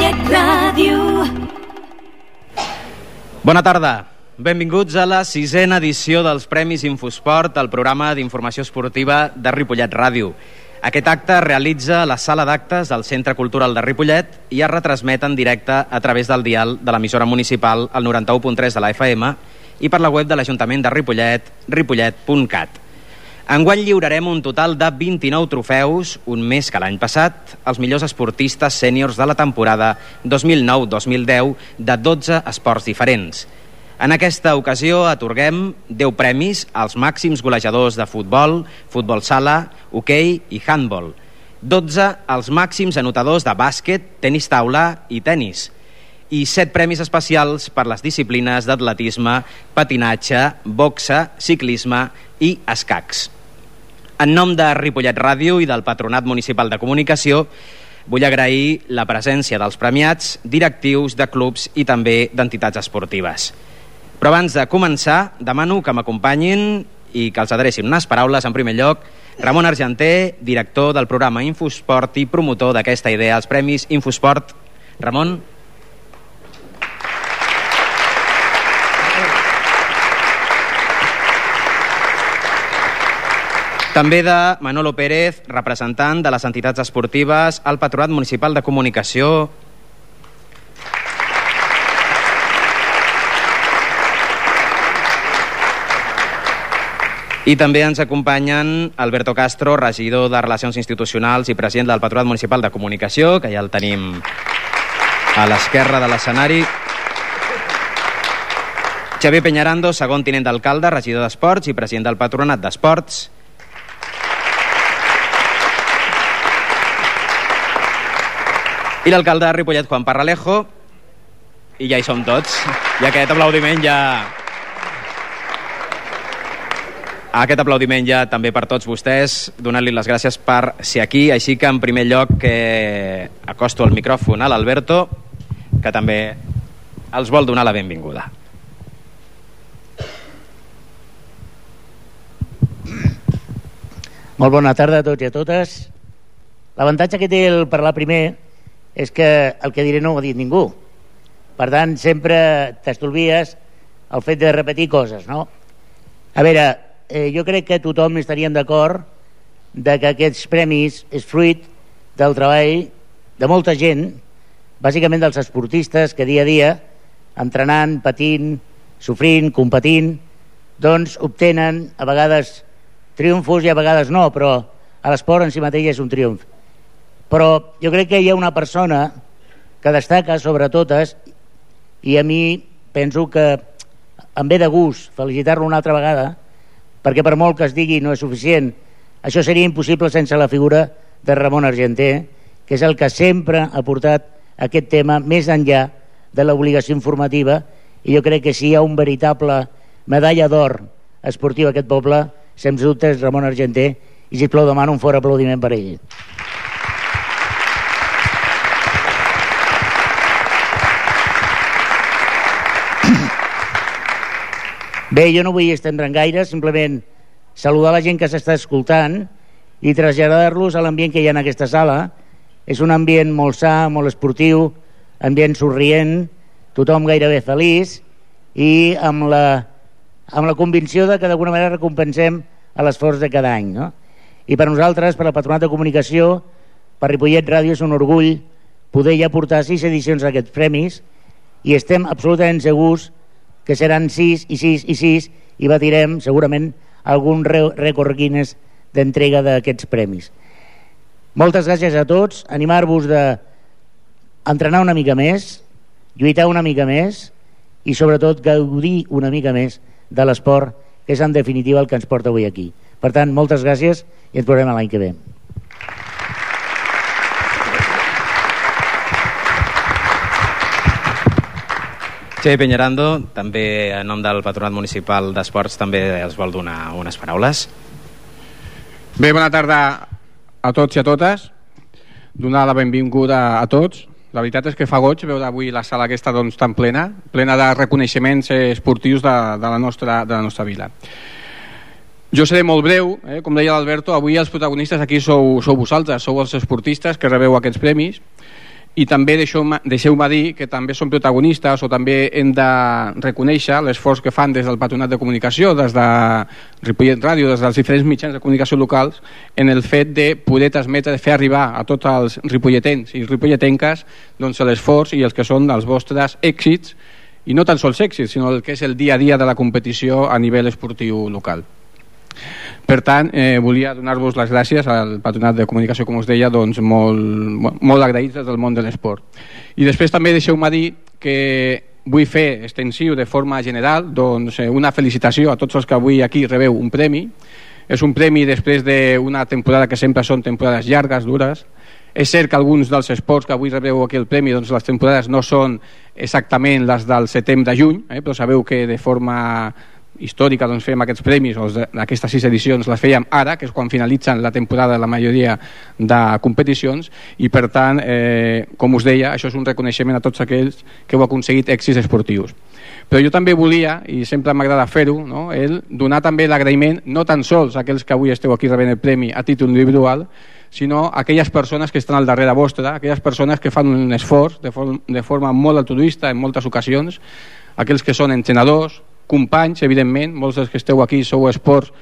Ripollet Ràdio. Bona tarda. Benvinguts a la sisena edició dels Premis Infosport, el programa d'informació esportiva de Ripollet Ràdio. Aquest acte es realitza a la sala d'actes del Centre Cultural de Ripollet i es retransmet en directe a través del dial de l'emissora municipal al 91.3 de la FM i per la web de l'Ajuntament de Ripollet, ripollet.cat. Enguany lliurarem un total de 29 trofeus, un més que l'any passat, als millors esportistes sèniors de la temporada 2009-2010 de 12 esports diferents. En aquesta ocasió atorguem 10 premis als màxims golejadors de futbol, futbol sala, hoquei i handball. 12 als màxims anotadors de bàsquet, tenis taula i tennis i 7 premis especials per les disciplines d'atletisme, patinatge, boxa, ciclisme i escacs. En nom de Ripollet Ràdio i del Patronat Municipal de Comunicació, vull agrair la presència dels premiats, directius de clubs i també d'entitats esportives. Però abans de començar, demano que m'acompanyin i que els adrecin unes paraules, en primer lloc, Ramon Argenter, director del programa Infosport i promotor d'aquesta idea, els Premis Infosport. Ramon. També de Manolo Pérez, representant de les entitats esportives al Patronat Municipal de Comunicació. I també ens acompanyen Alberto Castro, regidor de Relacions Institucionals i president del Patronat Municipal de Comunicació, que ja el tenim a l'esquerra de l'escenari. Xavier Peñarando, segon tinent d'alcalde, regidor d'Esports i president del Patronat d'Esports. I l'alcalde de Ripollet, Juan Parralejo, i ja hi som tots. I aquest aplaudiment ja... Aquest aplaudiment ja també per tots vostès, donant-li les gràcies per ser aquí, així que en primer lloc eh, acosto el micròfon a l'Alberto, que també els vol donar la benvinguda. Molt bona tarda a tots i a totes. L'avantatge que té el parlar primer és que el que diré no ho ha dit ningú. Per tant, sempre t'estolvies el fet de repetir coses, no? A veure, eh, jo crec que tothom estaríem d'acord de que aquests premis és fruit del treball de molta gent, bàsicament dels esportistes que dia a dia, entrenant, patint, sofrint, competint, doncs obtenen a vegades triomfos i a vegades no, però a l'esport en si mateix és un triomf. Però jo crec que hi ha una persona que destaca sobre totes i a mi penso que em ve de gust felicitar-lo una altra vegada perquè per molt que es digui no és suficient això seria impossible sense la figura de Ramon Argenter que és el que sempre ha portat aquest tema més enllà de l'obligació informativa i jo crec que si hi ha un veritable medalla d'or esportiu a aquest poble sens dubte és Ramon Argenter i si plou demano un fort aplaudiment per ell Bé, jo no vull estendre'n gaire, simplement saludar la gent que s'està escoltant i traslladar-los a l'ambient que hi ha en aquesta sala. És un ambient molt sa, molt esportiu, ambient sorrient, tothom gairebé feliç i amb la, amb la convicció de que d'alguna manera recompensem a l'esforç de cada any. No? I per nosaltres, per la Patronat de Comunicació, per Ripollet Ràdio és un orgull poder ja portar sis edicions d'aquests premis i estem absolutament segurs que seran 6 i 6 i 6 i batirem segurament algun rècord Guinness d'entrega d'aquests premis. Moltes gràcies a tots, animar-vos de entrenar una mica més, lluitar una mica més i sobretot gaudir una mica més de l'esport que és en definitiva el que ens porta avui aquí. Per tant, moltes gràcies i ens veurem l'any que ve. Xavi Peñarando, també en nom del Patronat Municipal d'Esports, també els vol donar unes paraules. Bé, bona tarda a tots i a totes. Donar la benvinguda a tots. La veritat és que fa goig veure avui la sala aquesta doncs, tan plena, plena de reconeixements esportius de, de, la, nostra, de la nostra vila. Jo seré molt breu, eh? com deia l'Alberto, avui els protagonistes aquí sou, sou vosaltres, sou els esportistes que rebeu aquests premis i també deixeu-me deixeu dir que també són protagonistes o també hem de reconèixer l'esforç que fan des del Patronat de Comunicació, des de Ripollet Ràdio, des dels diferents mitjans de comunicació locals, en el fet de poder transmetre, de fer arribar a tots els ripolletens i ripolletenques doncs, l'esforç i els que són els vostres èxits, i no tan sols èxits, sinó el que és el dia a dia de la competició a nivell esportiu local. Per tant, eh, volia donar-vos les gràcies al Patronat de Comunicació, com us deia, doncs molt, molt agraïts des del món de l'esport. I després també deixeu-me dir que vull fer extensiu de forma general doncs, eh, una felicitació a tots els que avui aquí rebeu un premi. És un premi després d'una temporada que sempre són temporades llargues, dures. És cert que alguns dels esports que avui rebeu aquí el premi, doncs les temporades no són exactament les del setembre-juny, eh, però sabeu que de forma històrica doncs fem aquests premis, o aquestes sis edicions les fèiem ara, que és quan finalitzen la temporada de la majoria de competicions i per tant, eh, com us deia això és un reconeixement a tots aquells que heu aconseguit èxits esportius però jo també volia, i sempre m'agrada fer-ho no? el donar també l'agraïment no tan sols a aquells que avui esteu aquí rebent el premi a títol individual sinó aquelles persones que estan al darrere vostra, aquelles persones que fan un esforç de, de forma molt altruista en moltes ocasions, aquells que són entrenadors, companys, evidentment, molts dels que esteu aquí sou esports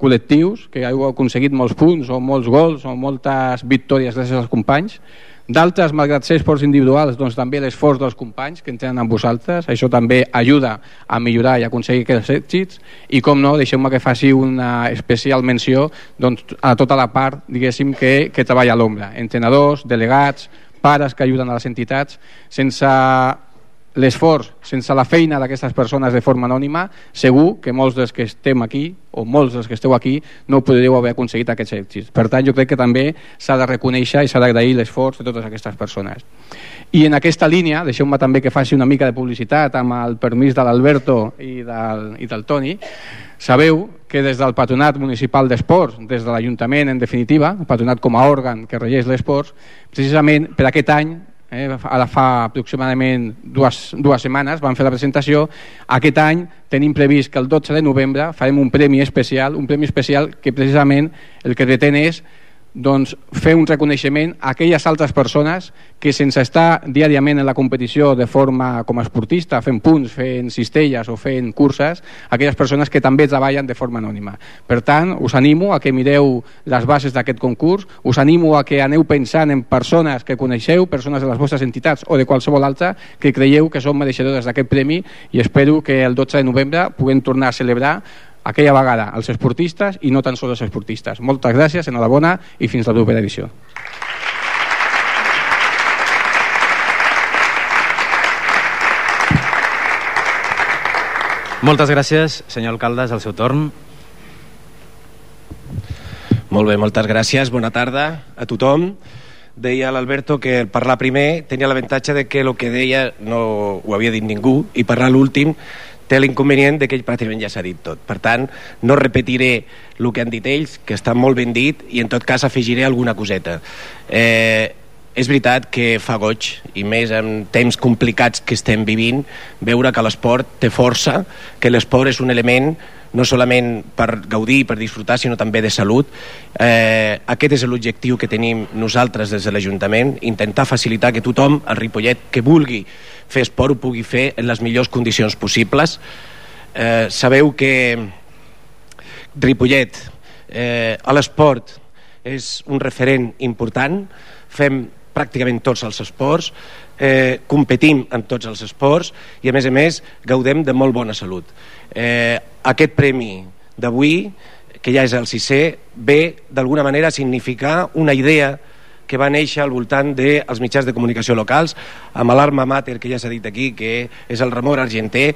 col·lectius, que heu aconseguit molts punts o molts gols o moltes victòries gràcies als companys. D'altres, malgrat ser esports individuals, doncs també l'esforç dels companys que entrenen amb vosaltres, això també ajuda a millorar i aconseguir aquests èxits. I com no, deixeu-me que faci una especial menció doncs, a tota la part, diguéssim, que, que treballa a l'ombra, entrenadors, delegats, pares que ajuden a les entitats, sense l'esforç, sense la feina d'aquestes persones de forma anònima, segur que molts dels que estem aquí, o molts dels que esteu aquí, no podríeu haver aconseguit aquests èxits. Per tant, jo crec que també s'ha de reconèixer i s'ha d'agrair l'esforç de totes aquestes persones. I en aquesta línia, deixeu-me també que faci una mica de publicitat amb el permís de l'Alberto i, del, i del Toni, sabeu que des del Patronat Municipal d'Esports, des de l'Ajuntament en definitiva, el Patronat com a òrgan que regeix l'esports, precisament per aquest any eh, ara fa aproximadament dues, dues setmanes vam fer la presentació. Aquest any tenim previst que el 12 de novembre farem un premi especial un premi especial que precisament el que pretén és doncs, fer un reconeixement a aquelles altres persones que sense estar diàriament en la competició de forma com a esportista, fent punts, fent cistelles o fent curses, aquelles persones que també treballen de forma anònima. Per tant, us animo a que mireu les bases d'aquest concurs, us animo a que aneu pensant en persones que coneixeu, persones de les vostres entitats o de qualsevol altra, que creieu que són mereixedores d'aquest premi i espero que el 12 de novembre puguem tornar a celebrar aquella vegada als esportistes i no tan sols als esportistes. Moltes gràcies, enhorabona i fins la propera edició. Moltes gràcies, senyor alcalde, al seu torn. Molt bé, moltes gràcies. Bona tarda a tothom. Deia l'Alberto que el parlar primer tenia l'avantatge de que el que deia no ho havia dit ningú i parlar l'últim té l'inconvenient de que ell pràcticament ja s'ha dit tot. Per tant, no repetiré el que han dit ells, que està molt ben dit, i en tot cas afegiré alguna coseta. Eh, és veritat que fa goig, i més en temps complicats que estem vivint, veure que l'esport té força, que l'esport és un element no solament per gaudir, per disfrutar, sinó també de salut. Eh, aquest és l'objectiu que tenim nosaltres des de l'Ajuntament, intentar facilitar que tothom, al Ripollet, que vulgui fer esport, ho pugui fer en les millors condicions possibles. Eh, sabeu que Ripollet, eh, a l'esport, és un referent important, fem pràcticament tots els esports, eh, competim en tots els esports i a més a més gaudem de molt bona salut. Eh, aquest premi d'avui, que ja és el sisè, ve d'alguna manera a significar una idea que va néixer al voltant dels mitjans de comunicació locals, amb l'alarma mater que ja s'ha dit aquí, que és el Ramon Argenter,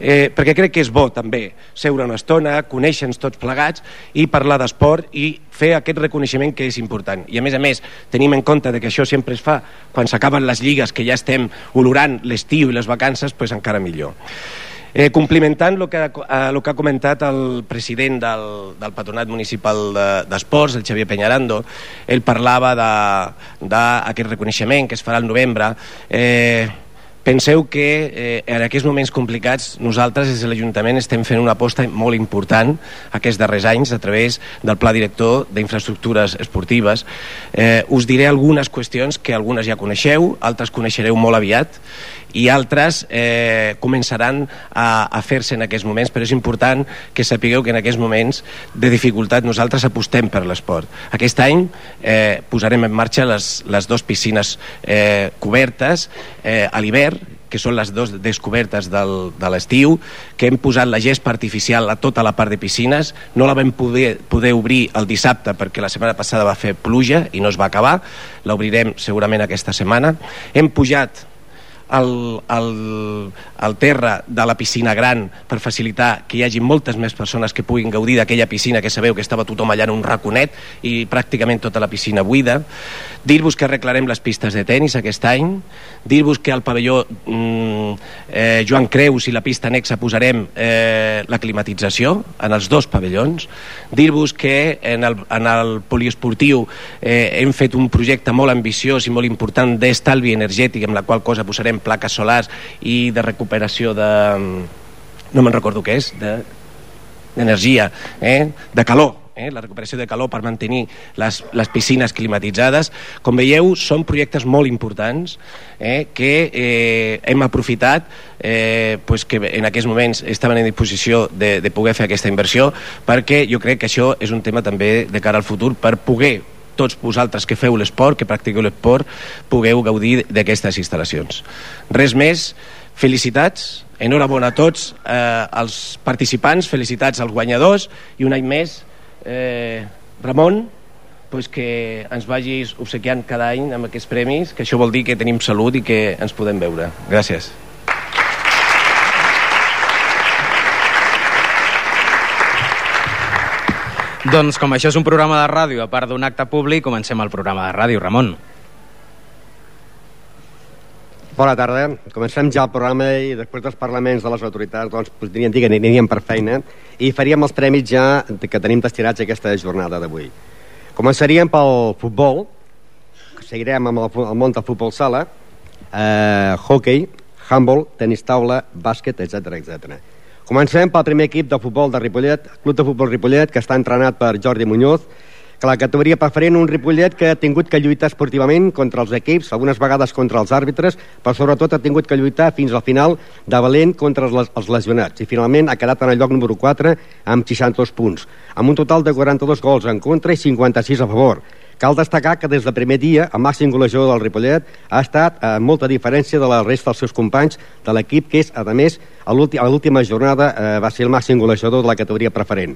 eh, perquè crec que és bo també seure una estona, conèixer-nos tots plegats i parlar d'esport i fer aquest reconeixement que és important. I a més a més, tenim en compte de que això sempre es fa quan s'acaben les lligues, que ja estem olorant l'estiu i les vacances, doncs encara millor. Eh, complimentant el que, eh, lo que ha comentat el president del, del Patronat Municipal d'Esports, de, el Xavier Peñarando, ell parlava d'aquest reconeixement que es farà al novembre. Eh, Penseu que eh, en aquests moments complicats nosaltres des de l'Ajuntament estem fent una aposta molt important aquests darrers anys a través del Pla Director d'Infraestructures Esportives. Eh, us diré algunes qüestions que algunes ja coneixeu, altres coneixereu molt aviat i altres eh, començaran a, a fer-se en aquests moments, però és important que sapigueu que en aquests moments de dificultat nosaltres apostem per l'esport. Aquest any eh, posarem en marxa les, les dues piscines eh, cobertes eh, a l'hivern que són les dues descobertes del, de l'estiu, que hem posat la gespa artificial a tota la part de piscines, no la vam poder, poder obrir el dissabte perquè la setmana passada va fer pluja i no es va acabar, l'obrirem segurament aquesta setmana. Hem pujat el, el, el terra de la piscina gran per facilitar que hi hagi moltes més persones que puguin gaudir d'aquella piscina que sabeu que estava tothom allà en un raconet i pràcticament tota la piscina buida. Dir-vos que arreglarem les pistes de tennis aquest any, dir-vos que al pavelló mm, eh, Joan Creus i la pista anexa posarem eh, la climatització en els dos pavellons, dir-vos que en el, en el poliesportiu eh, hem fet un projecte molt ambiciós i molt important d'estalvi energètic amb la qual cosa posarem plaques solars i de recuperació de... no me'n recordo què és, d'energia, de, eh? de calor, eh? la recuperació de calor per mantenir les, les piscines climatitzades. Com veieu, són projectes molt importants eh? que eh, hem aprofitat eh, pues que en aquests moments estaven en disposició de, de poder fer aquesta inversió perquè jo crec que això és un tema també de cara al futur per poder tots vosaltres que feu l'esport, que practiqueu l'esport, pugueu gaudir d'aquestes instal·lacions. Res més, felicitats, enhorabona a tots eh, els participants, felicitats als guanyadors i un any més, eh, Ramon, pues que ens vagis obsequiant cada any amb aquests premis, que això vol dir que tenim salut i que ens podem veure. Gràcies. Doncs com això és un programa de ràdio, a part d'un acte públic, comencem el programa de ràdio. Ramon. Bona tarda. Comencem ja el programa i després dels parlaments de les autoritats doncs, podríem dir que aniríem per feina i faríem els prèmits ja que tenim destinats aquesta jornada d'avui. Començaríem pel futbol, seguirem amb el, el món del futbol sala, eh, hockey, handball, tenis taula, bàsquet, etc etc. Comencem pel primer equip de futbol de Ripollet, Club de Futbol Ripollet, que està entrenat per Jordi Muñoz, que la categoria preferent un Ripollet que ha tingut que lluitar esportivament contra els equips, algunes vegades contra els àrbitres, però sobretot ha tingut que lluitar fins al final de valent contra els, els lesionats. I finalment ha quedat en el lloc número 4 amb 62 punts, amb un total de 42 gols en contra i 56 a favor. Cal destacar que des del primer dia el màxim golejador del Ripollet ha estat a eh, molta diferència de la resta dels seus companys de l'equip, que és, a més, a l'última jornada eh, va ser el màxim golejador de la categoria preferent.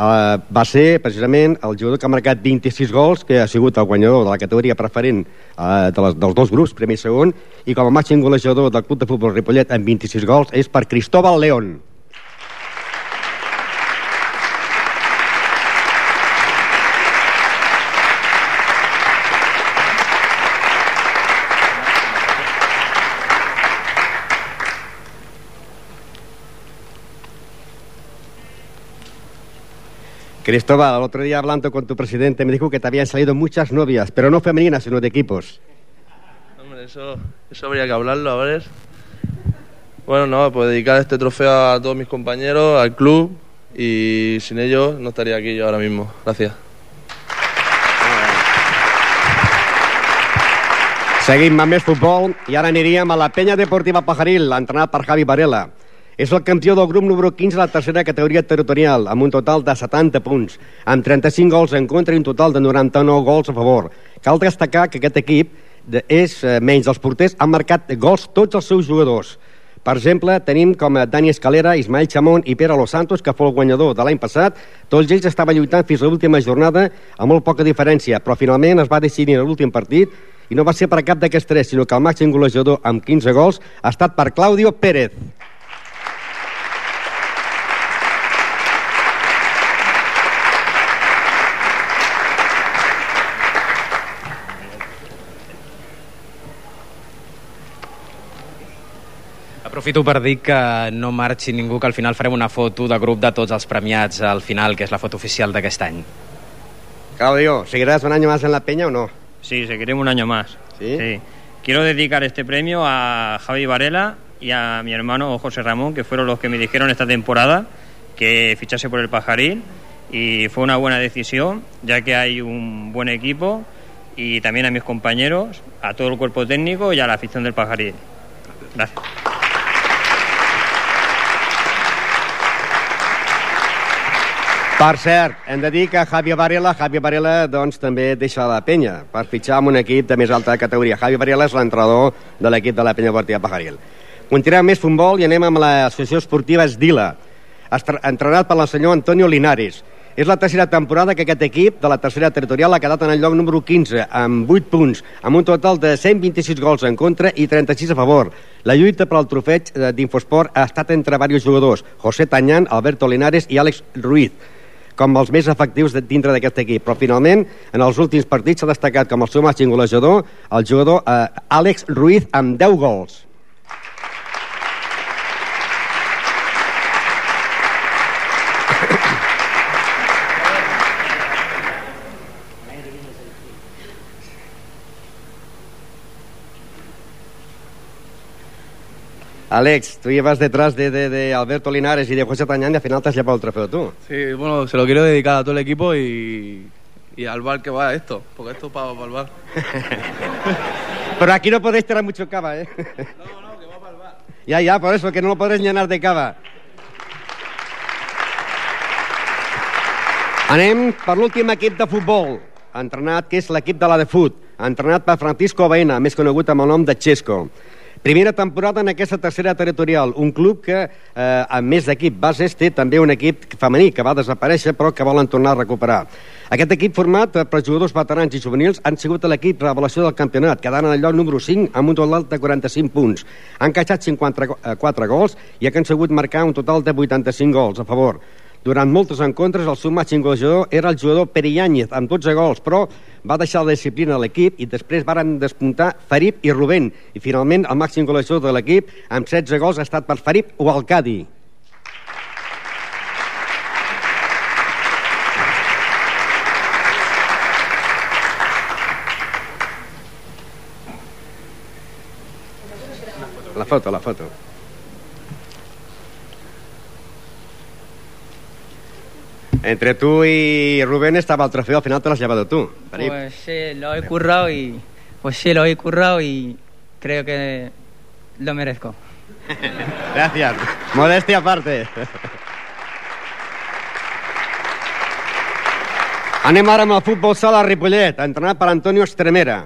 Uh, va ser precisament el jugador que ha marcat 26 gols, que ha sigut el guanyador de la categoria preferent uh, de les, dels dos grups, primer i segon, i com a màxim golejador del Club de Futbol Ripollet amb 26 gols és per Cristóbal León. Cristóbal, el otro día hablando con tu presidente me dijo que te habían salido muchas novias, pero no femeninas, sino de equipos. Hombre, eso, eso habría que hablarlo, a ver. Bueno, no, pues dedicar este trofeo a todos mis compañeros, al club, y sin ellos no estaría aquí yo ahora mismo. Gracias. Seguim amb més futbol i ara aniríem a la penya deportiva Pajaril, entrenat per Javi Varela. És el campió del grup número 15 de la tercera categoria territorial, amb un total de 70 punts, amb 35 gols en contra i un total de 99 gols a favor. Cal destacar que aquest equip és, eh, menys els porters, han marcat gols tots els seus jugadors. Per exemple, tenim com a Dani Escalera, Ismael Chamón i Pere Los Santos, que fou el guanyador de l'any passat. Tots ells estaven lluitant fins a l'última jornada amb molt poca diferència, però finalment es va decidir en l'últim partit i no va ser per cap d'aquests tres, sinó que el màxim golejador amb 15 gols ha estat per Claudio Pérez. Aprofito per dir que no marxi ningú, que al final farem una foto de grup de tots els premiats al final, que és la foto oficial d'aquest any. Claudio, ¿seguirás un año más en la peña o no? Sí, seguiremos un año más. ¿Sí? Sí. Quiero dedicar este premio a Javi Varela y a mi hermano José Ramón, que fueron los que me dijeron esta temporada que fichase por el Pajaril y fue una buena decisión, ya que hay un buen equipo y también a mis compañeros, a todo el cuerpo técnico y a la afición del Pajaril. Gracias. Per cert, hem de dir que Javi Varela, Javi Varela doncs, també deixa la penya per fitxar amb un equip de més alta categoria. Javi Varela és l'entrenador de l'equip de la penya Bortilla Pajaril. Continuem més futbol i anem amb l'associació esportiva Esdila, entrenat per el senyor Antonio Linares. És la tercera temporada que aquest equip de la tercera territorial ha quedat en el lloc número 15, amb 8 punts, amb un total de 126 gols en contra i 36 a favor. La lluita per al trofeig d'Infosport ha estat entre diversos jugadors, José Tañán, Alberto Linares i Àlex Ruiz com els més efectius de, dintre d'aquest equip. Però finalment, en els últims partits s'ha destacat com el seu màxim golejador el jugador eh, Àlex Ruiz amb 10 gols. Alex, tú llevas detrás de, de, de, Alberto Linares y de José Tañán y al final te has llevado el trofeo tú. Sí, bueno, se lo quiero dedicar a todo el equipo y, y al bar que va esto, porque esto es para, para el bar. Pero aquí no podéis tirar mucho cava, ¿eh? No, no, que va para el bar. Ya, ya, por eso, que no lo podréis llenar de cava. Anem per l'últim equip de futbol, entrenat, que és l'equip de la de fut, entrenat per Francisco Baena, més conegut amb el nom de Xesco. Primera temporada en aquesta tercera territorial, un club que, eh, a més d'equip bases, té també un equip femení que va desaparèixer però que volen tornar a recuperar. Aquest equip format per jugadors veterans i juvenils han sigut l'equip revelació del campionat, quedant en el lloc número 5 amb un total de 45 punts. Han catxat 54 gols i han conseguit marcar un total de 85 gols a favor. Durant moltes encontres, el seu màxim golejador era el jugador Pere Iáñez, amb 12 gols, però va deixar la disciplina a l'equip i després varen despuntar Farib i Rubén. I finalment el màxim golejador de l'equip, amb 16 gols, ha estat per Farib o Alcadi. La foto, la foto. Entre tú y Rubén estaba el trofeo, al final te lo has llevado tú. Pues sí, lo he currado y pues sí, lo he currado y creo que lo merezco. Gracias. Modestia aparte. Anem ara amb el futbol sala Ripollet, entrenat per Antonio Estremera.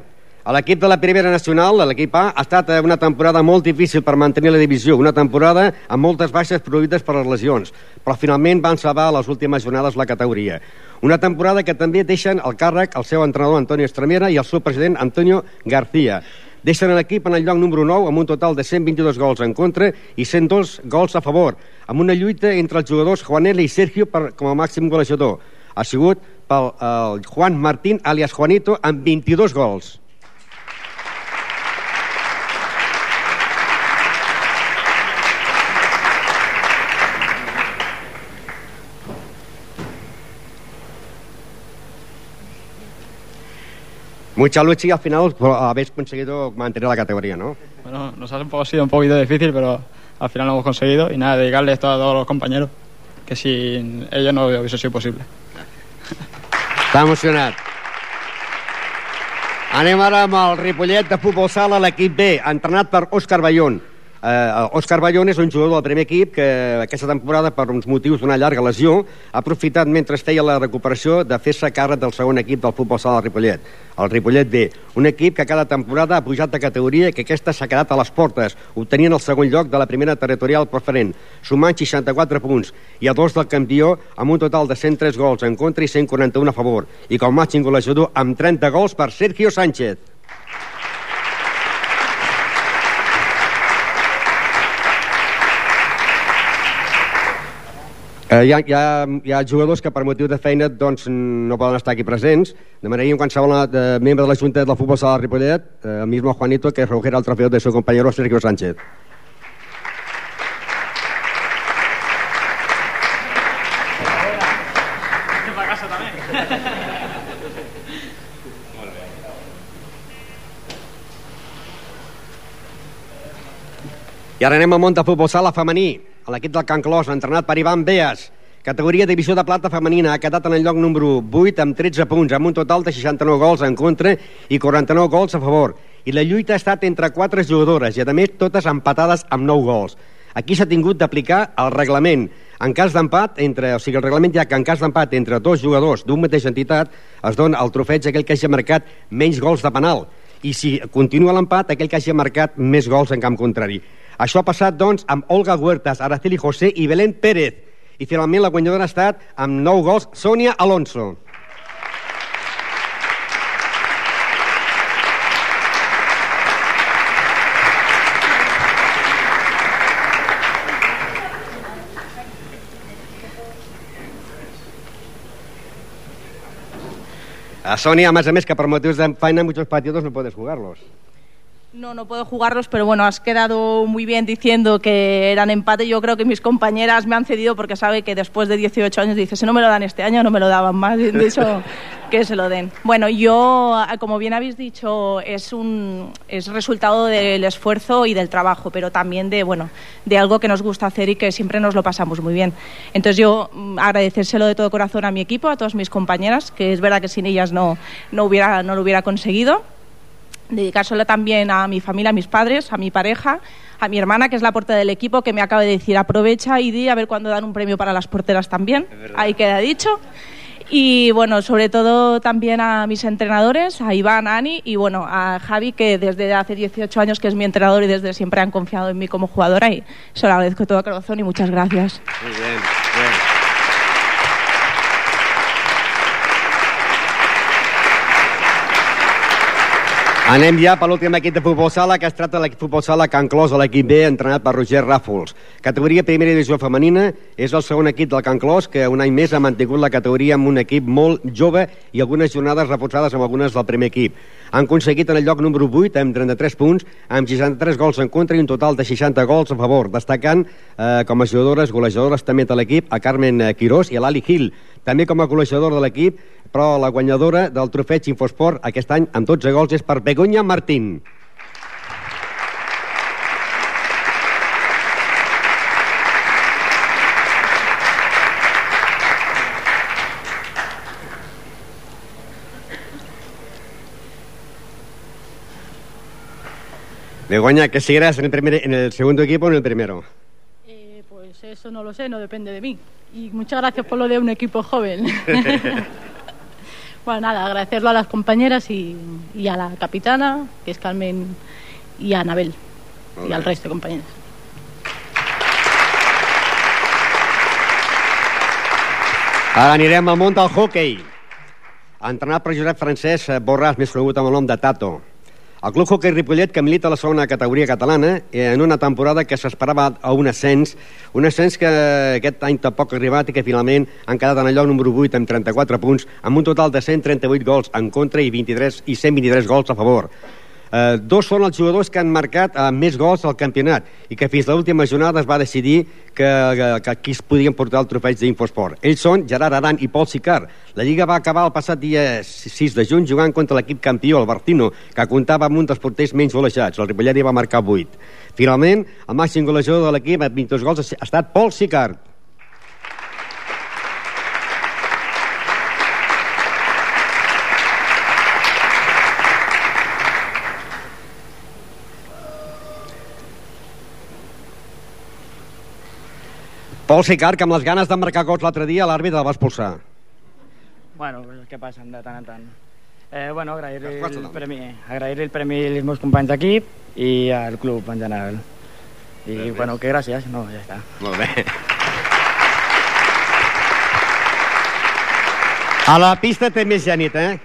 A l'equip de la primera nacional, l'equip A, ha estat una temporada molt difícil per mantenir la divisió, una temporada amb moltes baixes produïdes per les lesions, però finalment van salvar a les últimes jornades la categoria. Una temporada que també deixen el càrrec el seu entrenador Antonio Estremera i el seu president Antonio García. Deixen l'equip en el lloc número 9 amb un total de 122 gols en contra i 102 gols a favor, amb una lluita entre els jugadors Juanela i Sergio per, com a màxim golejador. Ha sigut pel el Juan Martín, alias Juanito, amb 22 gols. Mucha lucha y al final habéis conseguido mantener la categoría, ¿no? Bueno, nos ha un poco, sido un poquito difícil, pero al final lo hemos conseguido. Y nada, dedicarles esto a todos los compañeros, que sin ellos no hubiese sido posible. Està emocionat. Anem ara amb el Ripollet de futbol sala, l'equip B, entrenat per Òscar Ballón. Eh, Òscar Ballón és un jugador del primer equip que aquesta temporada, per uns motius d'una llarga lesió, ha aprofitat mentre feia la recuperació de fer-se càrrec del segon equip del futbol sala del Ripollet, el Ripollet B, un equip que cada temporada ha pujat de categoria i que aquesta s'ha quedat a les portes, obtenint el segon lloc de la primera territorial preferent, sumant 64 punts i a dos del campió amb un total de 103 gols en contra i 141 a favor, i com màxim golejador amb 30 gols per Sergio Sánchez. Eh, hi, ha, hi, ha, hi ha jugadors que per motiu de feina doncs, no poden estar aquí presents. Demanaríem qualsevol eh, membre de la Junta del Futbol Sala de Ripollet, eh, el mismo Juanito, que recogiera el trofeo de su compañero Sergio Sánchez. I ara anem al món de futbol sala femení. A l'equip del Can Clos, entrenat per Ivan Beas. Categoria divisió de plata femenina ha quedat en el lloc número 8 amb 13 punts, amb un total de 69 gols en contra i 49 gols a favor. I la lluita ha estat entre quatre jugadores i, a més, totes empatades amb 9 gols. Aquí s'ha tingut d'aplicar el reglament. En cas d'empat, entre, o sigui, el reglament ja que en cas d'empat entre dos jugadors d'un mateix entitat es dona el trofeig aquell que hagi marcat menys gols de penal. I si continua l'empat, aquell que hagi marcat més gols en camp contrari. Això ha passat, doncs, amb Olga Huertas, Araceli José i Belén Pérez. I finalment la guanyadora ha estat amb 9 gols, Sònia Alonso. A Sonia, a més a més, que de feina muchos partidos no puedes jugarlos. No, no puedo jugarlos, pero bueno, has quedado muy bien diciendo que eran empate. Yo creo que mis compañeras me han cedido porque sabe que después de 18 años dice, si no me lo dan este año, no me lo daban más. De hecho, que se lo den. Bueno, yo, como bien habéis dicho, es un es resultado del esfuerzo y del trabajo, pero también de, bueno, de algo que nos gusta hacer y que siempre nos lo pasamos muy bien. Entonces yo mm, agradecérselo de todo corazón a mi equipo, a todas mis compañeras, que es verdad que sin ellas no, no, hubiera, no lo hubiera conseguido dedicárselo también a mi familia, a mis padres, a mi pareja, a mi hermana, que es la portera del equipo, que me acaba de decir, aprovecha y di a ver cuándo dan un premio para las porteras también. Ahí queda dicho. Y bueno, sobre todo también a mis entrenadores, a Iván, a Ani y bueno, a Javi, que desde hace 18 años que es mi entrenador y desde siempre han confiado en mí como jugadora y se lo agradezco de todo corazón y muchas gracias. Muy bien, bien. Anem ja per l'últim equip de futbol sala, que es tracta de l'equip futbol sala Can Clos, a l'equip B, entrenat per Roger Ràfols. Categoria primera divisió femenina, és el segon equip del Can Clos, que un any més ha mantingut la categoria amb un equip molt jove i algunes jornades reforçades amb algunes del primer equip. Han aconseguit en el lloc número 8 amb 33 punts, amb 63 gols en contra i un total de 60 gols a favor, destacant eh, com a jugadores, golejadores també de l'equip a Carmen Quirós i a l'Ali Gil. També com a golejador de l'equip però la guanyadora del trofeig Infosport aquest any amb 12 gols és per Begoña Martín. Begoña, ¿qué seguirás en el, primer, en el segundo equipo o en el primero? Eh, pues eso no lo sé, no depende de mí. Y muchas gracias por lo de un equipo joven. Bueno, nada, agradecerlo a las compañeras y, y, a la capitana, que es Carmen, y a Anabel, y al resto de compañeras. Ara anirem al món del hockey. Entrenat per Josep Francesc Borràs, més conegut amb el nom de Tato. El Club Hockey Ripollet, que milita la segona categoria catalana, en una temporada que s'esperava a un ascens, un ascens que aquest any tampoc ha arribat i que finalment han quedat en el lloc número 8 amb 34 punts, amb un total de 138 gols en contra i, 23, i 123 gols a favor. Eh, dos són els jugadors que han marcat eh, més gols al campionat i que fins a l'última jornada es va decidir que, que, que aquí es podien portar el trofeig d'Infosport. Ells són Gerard Aran i Pol Sicar. La Lliga va acabar el passat dia 6 de juny jugant contra l'equip campió, el Bartino, que comptava amb un dels porters menys golejats. El Ripollet va marcar 8. Finalment, el màxim golejador de l'equip amb 22 gols ha estat Pol Sicard. Pol Sicar, que amb les ganes de marcar gols l'altre dia, l'àrbitre el va expulsar. Bueno, pues què passen de tant en tant. Eh, bueno, agrair-li el, premi, agrair el premi als meus companys d'equip i al club en general. I, bé, bueno, que gràcies. No, ja està. Molt bé. A la pista té més genit, eh?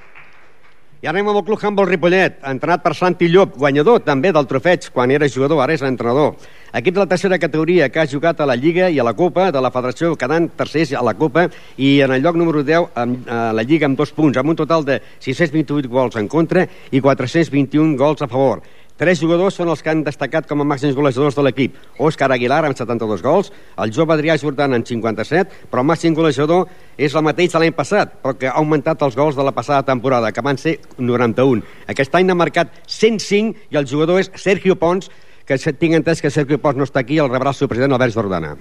I ara anem amb el Club Handball Ripollet, entrenat per Santi Llop, guanyador també del trofeig quan era jugador, ara és entrenador. Equip de la tercera categoria que ha jugat a la Lliga i a la Copa de la Federació, quedant tercers a la Copa i en el lloc número 10 amb, a la Lliga amb dos punts, amb un total de 628 gols en contra i 421 gols a favor. Tres jugadors són els que han destacat com a màxims golejadors de l'equip. Òscar Aguilar amb 72 gols, el jove Adrià Jordan amb 57, però el màxim golejador és el mateix de l'any passat, però que ha augmentat els gols de la passada temporada, que van ser 91. Aquest any n'ha marcat 105 i el jugador és Sergio Pons, que tinc entès que Sergio Pons no està aquí, el rebrà el seu president Albert Jordana.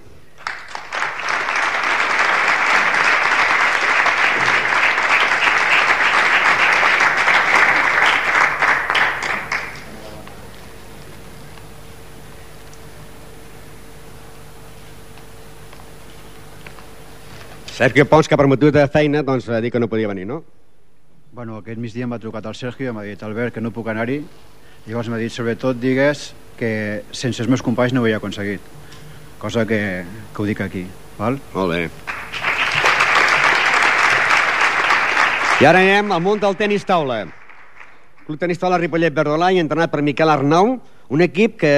Sergio Pons, que per motiu de feina, doncs, va dir que no podia venir, no? Bueno, aquest migdia m'ha trucat el Sergio i m'ha dit Albert que no puc anar-hi llavors m'ha dit sobretot digues que sense els meus companys no ho havia aconseguit cosa que, que ho dic aquí val? Molt bé I ara anem al món del tenis taula. Club Tenis Taula Ripollet Verdolà i entrenat per Miquel Arnau, un equip que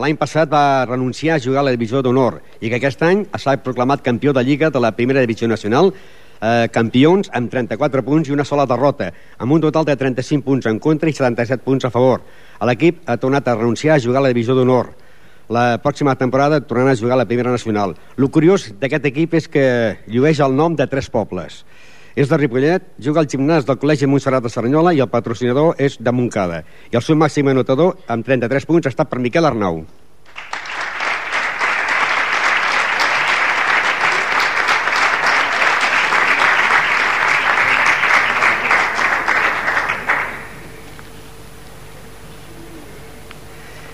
l'any passat va renunciar a jugar a la divisió d'honor i que aquest any s'ha proclamat campió de Lliga de la primera divisió nacional eh, campions amb 34 punts i una sola derrota, amb un total de 35 punts en contra i 77 punts a favor. L'equip ha tornat a renunciar a jugar a la divisió d'honor. La pròxima temporada tornaran a jugar a la primera nacional. El curiós d'aquest equip és que llueix el nom de tres pobles. És de Ripollet, juga al gimnàs del Col·legi Montserrat de Cerdanyola i el patrocinador és de Montcada. I el seu màxim anotador, amb 33 punts, ha estat per Miquel Arnau.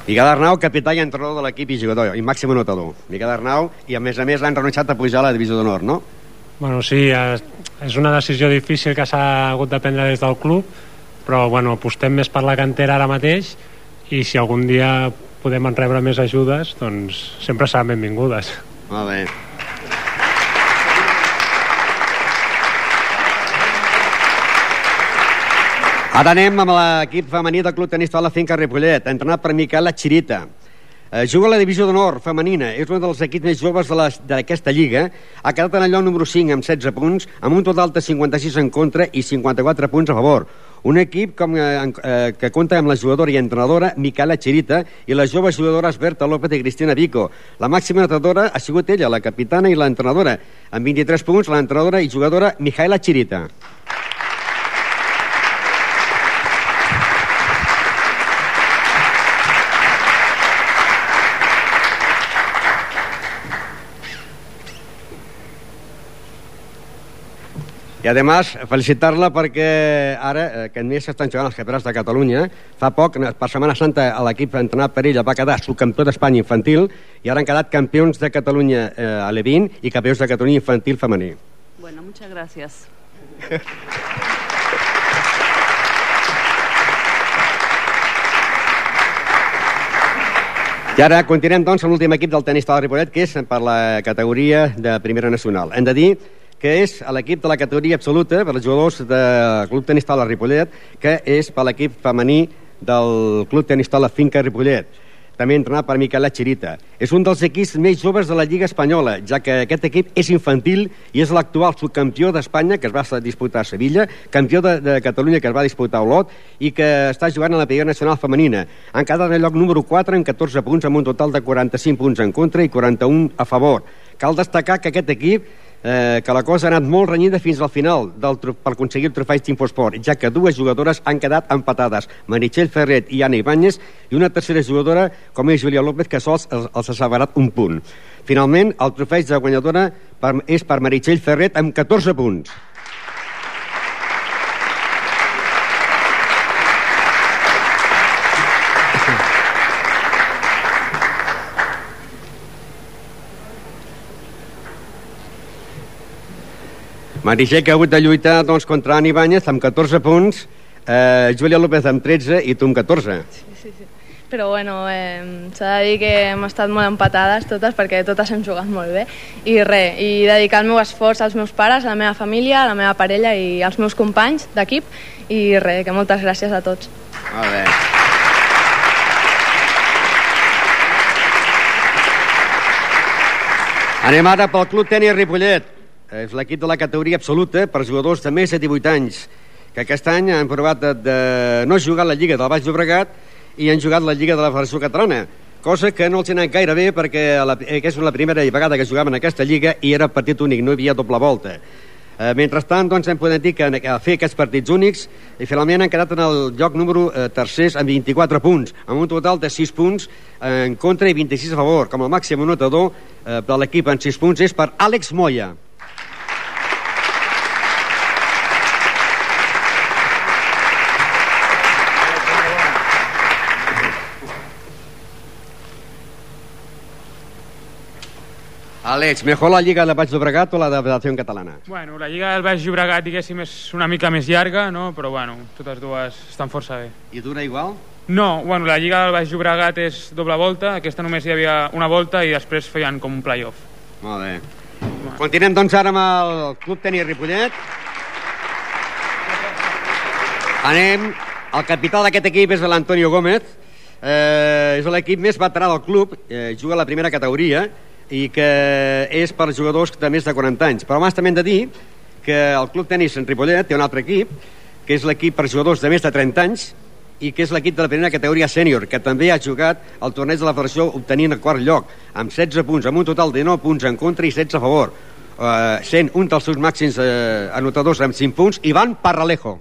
Miquel Arnau, capità i entrenador de l'equip i jugador, i màxim anotador. Miquel Arnau, i a més a més l'han renunciat a pujar a la divisió d'honor, no? Bueno, sí, és, és una decisió difícil que s'ha hagut de prendre des del club, però bueno, apostem més per la cantera ara mateix i si algun dia podem rebre més ajudes, doncs sempre seran benvingudes. Molt bé. Ara anem amb l'equip femení del Club Tenis Taula Finca Ripollet, entrenat per Miquel Chirita. Eh, juga a la divisió d'honor femenina, és un dels equips més joves d'aquesta lliga, ha quedat en el lloc número 5 amb 16 punts, amb un total de 56 en contra i 54 punts a favor. Un equip com, eh, eh, que compta amb la jugadora i entrenadora Micaela Chirita i les joves jugadores Berta López i Cristina Vico. La màxima entrenadora ha sigut ella, la capitana i l'entrenadora. Amb 23 punts, l'entrenadora i jugadora Micaela Chirita. I además felicitar-la perquè ara, eh, aquest mes s'estan jugant els campionats de Catalunya. Fa poc, per Setmana Santa, l'equip entrenat per ella va quedar subcampió d'Espanya infantil i ara han quedat campions de Catalunya eh, a l'E20 i campions de Catalunya infantil femení. Bueno, muchas gracias. I ara continuem, doncs, amb l'últim equip del tenis de Ripollet, que és per la categoria de primera nacional. Hem de dir que és l'equip de la categoria absoluta per als jugadors del Club Tenis Taula Ripollet, que és per l'equip femení del Club Tenis Taula Finca Ripollet també entrenat per Miquel Chirita. És un dels equips més joves de la Lliga Espanyola, ja que aquest equip és infantil i és l'actual subcampió d'Espanya, que es va disputar a Sevilla, campió de, de Catalunya, que es va disputar a Olot, i que està jugant a la Primera Nacional Femenina. Han quedat en el lloc número 4 en 14 punts, amb un total de 45 punts en contra i 41 a favor. Cal destacar que aquest equip eh, que la cosa ha anat molt renyida fins al final del, per aconseguir el trofeig d'Infosport, ja que dues jugadores han quedat empatades, Meritxell Ferret i Anna Ibáñez, i una tercera jugadora, com és Júlia López, que sols els, els ha separat un punt. Finalment, el trofeig de guanyadora per, és per Meritxell Ferret amb 14 punts. Meritxell que ha hagut de lluitar doncs, contra Anna Ibáñez amb 14 punts, eh, Júlia López amb 13 i tu amb 14. Sí, sí. Però bueno, eh, s'ha de dir que hem estat molt empatades totes perquè totes hem jugat molt bé i res, i dedicar el meu esforç als meus pares, a la meva família, a la meva parella i als meus companys d'equip i res, que moltes gràcies a tots. Molt bé. Anem ara pel Club Tenis Ripollet. És l'equip de la categoria absoluta per jugadors de més de 18 anys, que aquest any han provat de, de no jugar la Lliga del Baix Llobregat i han jugat la Lliga de la Federació Catalana, cosa que no els ha gaire bé perquè la, eh, que és la primera vegada que jugaven en aquesta lliga i era partit únic, no hi havia doble volta. Eh, mentrestant, doncs, hem pogut dir que a fer aquests partits únics i finalment han quedat en el lloc número eh, tercers amb 24 punts, amb un total de 6 punts eh, en contra i 26 a favor. Com a màxim anotador eh, de l'equip en 6 punts és per Àlex Moya. Àlex, mejor la Lliga de Baix Llobregat o la de Federació Catalana? Bueno, la Lliga del Baix Llobregat, diguéssim, és una mica més llarga, no? però bueno, totes dues estan força bé. I dura igual? No, bueno, la Lliga del Baix Llobregat és doble volta, aquesta només hi havia una volta i després feien com un play-off. Molt bé. Continuem doncs ara amb el Club Tenis Ripollet. Anem, el capità d'aquest equip és l'Antonio Gómez, eh, és l'equip més veterà del club, eh, juga a la primera categoria, i que és per jugadors de més de 40 anys. Però abans també hem de dir que el Club Tenis en Ripollet té un altre equip, que és l'equip per jugadors de més de 30 anys, i que és l'equip de la primera categoria sènior, que també ha jugat el torneig de la Federació obtenint el quart lloc, amb 16 punts, amb un total de 9 punts en contra i 16 a favor, eh, sent un dels seus màxims eh, anotadors amb 5 punts, Ivan Parralejo.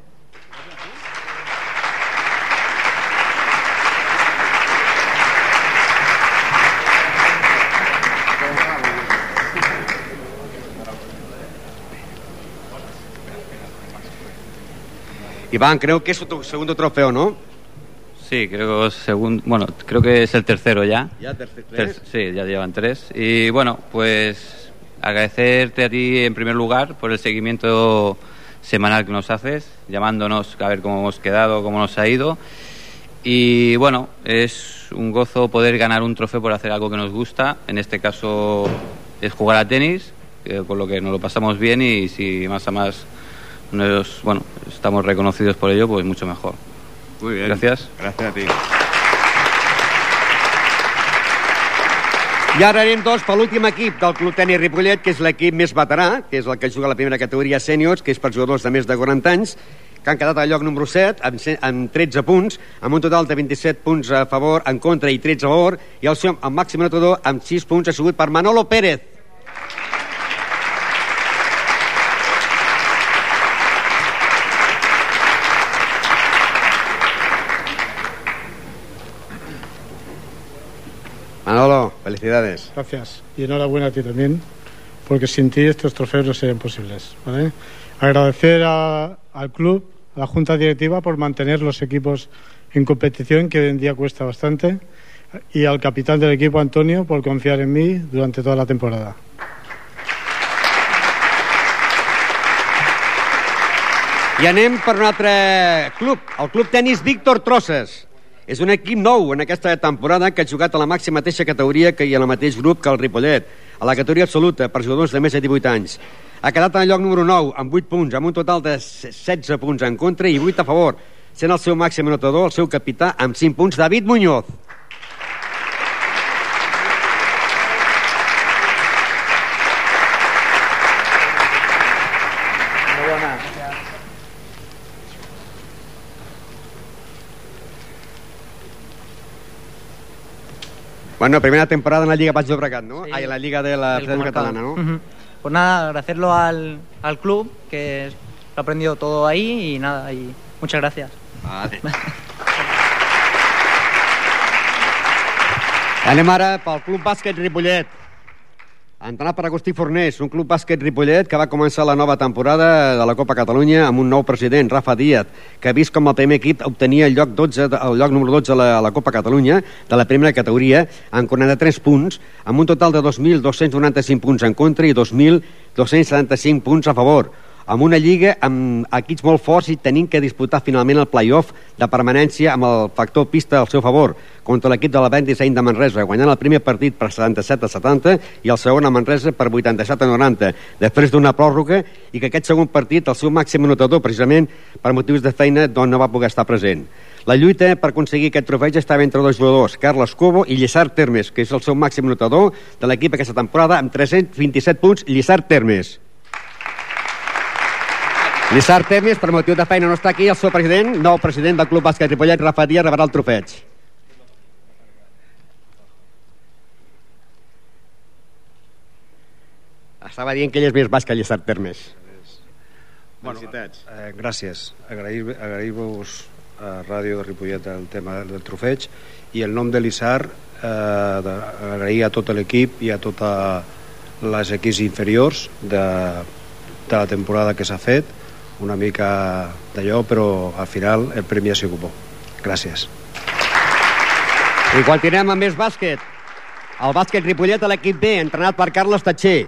Iván, creo que es tu segundo trofeo, ¿no? Sí, creo que, segundo, bueno, creo que es el tercero ya. ¿Ya tercer, tres? sí, ya llevan tres. Y bueno, pues agradecerte a ti en primer lugar por el seguimiento semanal que nos haces, llamándonos a ver cómo hemos quedado, cómo nos ha ido. Y bueno, es un gozo poder ganar un trofeo por hacer algo que nos gusta. En este caso es jugar a tenis, con lo que nos lo pasamos bien y si más a más nos, bueno, estamos reconocidos por ello, pues mucho mejor. Muy bien. Gracias. Gràcies a ti. I ara anem, doncs, per l'últim equip del Club Tenis Ripollet, que és l'equip més veterà, que és el que juga a la primera categoria sèniors, que és per jugadors de més de 40 anys, que han quedat al lloc número 7, amb, amb 13 punts, amb un total de 27 punts a favor, en contra i 13 a favor, i el seu el màxim anotador amb 6 punts ha sigut per Manolo Pérez. Manolo, felicidades. Gracias. Y enhorabuena a ti también, porque sin ti estos trofeos no serían posibles. ¿vale? Agradecer a- al club, a la junta directiva, por mantener los equipos en competición, que hoy en día cuesta bastante, y al capitán del equipo, Antonio, por confiar en mí durante toda la temporada. I anem per un altre club, el Club Tenis Víctor Trosses. És un equip nou en aquesta temporada que ha jugat a la màxima mateixa categoria que hi en el mateix grup que el Ripollet, a la categoria absoluta per jugadors de més de 18 anys. Ha quedat en el lloc número 9, amb 8 punts, amb un total de 16 punts en contra i 8 a favor, sent el seu màxim anotador, el seu capità, amb 5 punts, David Muñoz. Bueno, primera temporada en la Liga Baix Llobregat, ¿no? Sí. Ahí en la Liga de la Federación. Catalana, ¿no? Ujú. Pues nada, agradecerlo al, al club, que lo ha aprendido todo ahí y nada, y muchas gracias. Vale. Anem ara pel Club Bàsquet Ripollet. Entrenat per Agustí Fornés, un club bàsquet Ripollet que va començar la nova temporada de la Copa Catalunya amb un nou president, Rafa Díaz, que ha vist com el primer equip obtenia el lloc, 12, de- el lloc número 12 a la, a la Copa Catalunya de la primera categoria amb 43 punts, amb un total de 2.295 punts en contra i 2.275 punts a favor amb una lliga amb equips molt forts i tenint que disputar finalment el play-off de permanència amb el factor pista al seu favor contra l'equip de la Band Disseny de Manresa, guanyant el primer partit per 77 a 70 i el segon a Manresa per 87 a 90, després d'una pròrroga i que aquest segon partit, el seu màxim anotador, precisament per motius de feina, doncs no va poder estar present. La lluita per aconseguir aquest trofeig estava entre dos jugadors, Carles Cobo i Lliçar Termes, que és el seu màxim anotador de l'equip aquesta temporada amb 327 punts, Lliçar Termes. Lissar Temes, per motiu de feina, no està aquí. El seu president, nou president del Club Bàsquet Ripollet, Rafa Díaz, rebrà el trofeig. Estava dient que ell és més que Lissar Termes. Felicitats. Eh, gràcies. Agrair- Agrair-vos a Ràdio de Ripollet el tema del trofeig i el nom de l'Issar eh, agrair a tot l'equip i a totes les equips inferiors de, de la temporada que s'ha fet una mica d'allò però al final el premi ha sigut bo gràcies I continuem amb més bàsquet. El bàsquet Ripollet a l'equip B, entrenat per Carles Tatxer.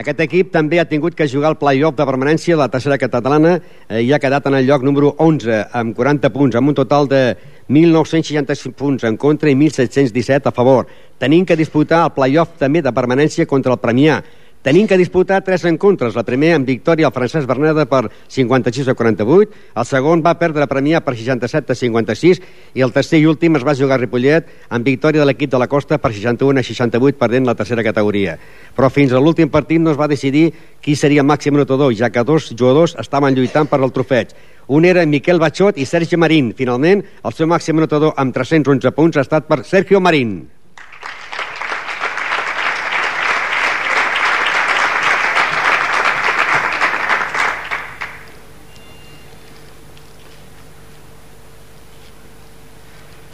Aquest equip també ha tingut que jugar el play-off de permanència de la tercera catalana eh, i ha quedat en el lloc número 11 amb 40 punts, amb un total de 1.965 punts en contra i 1.717 a favor. Tenint que disputar el play-off també de permanència contra el Premià. Tenint que disputar tres encontres, la primera amb victòria al Francesc Berneda per 56 a 48, el segon va perdre Premià per 67 a 56 i el tercer i últim es va jugar a Ripollet amb victòria de l'equip de la Costa per 61 a 68 perdent la tercera categoria. Però fins a l'últim partit no es va decidir qui seria el màxim notador, ja que dos jugadors estaven lluitant per al trofeig. Un era Miquel Batxot i Sergi Marín. Finalment, el seu màxim notador amb 311 punts ha estat per Sergio Marín.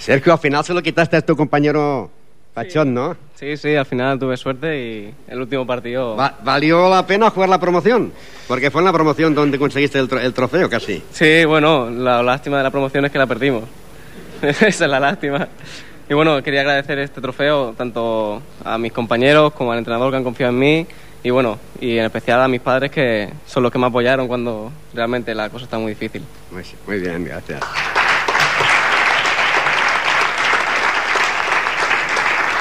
Sergio, al final se lo quitaste a tu compañero Pachón, ¿no? Sí, sí, al final tuve suerte y el último partido... Va- ¿Valió la pena jugar la promoción? Porque fue en la promoción donde conseguiste el, tro- el trofeo casi. Sí, bueno, la lástima de la promoción es que la perdimos. Esa es la lástima. Y bueno, quería agradecer este trofeo tanto a mis compañeros como al entrenador que han confiado en mí y bueno, y en especial a mis padres que son los que me apoyaron cuando realmente la cosa está muy difícil. Muy bien, gracias.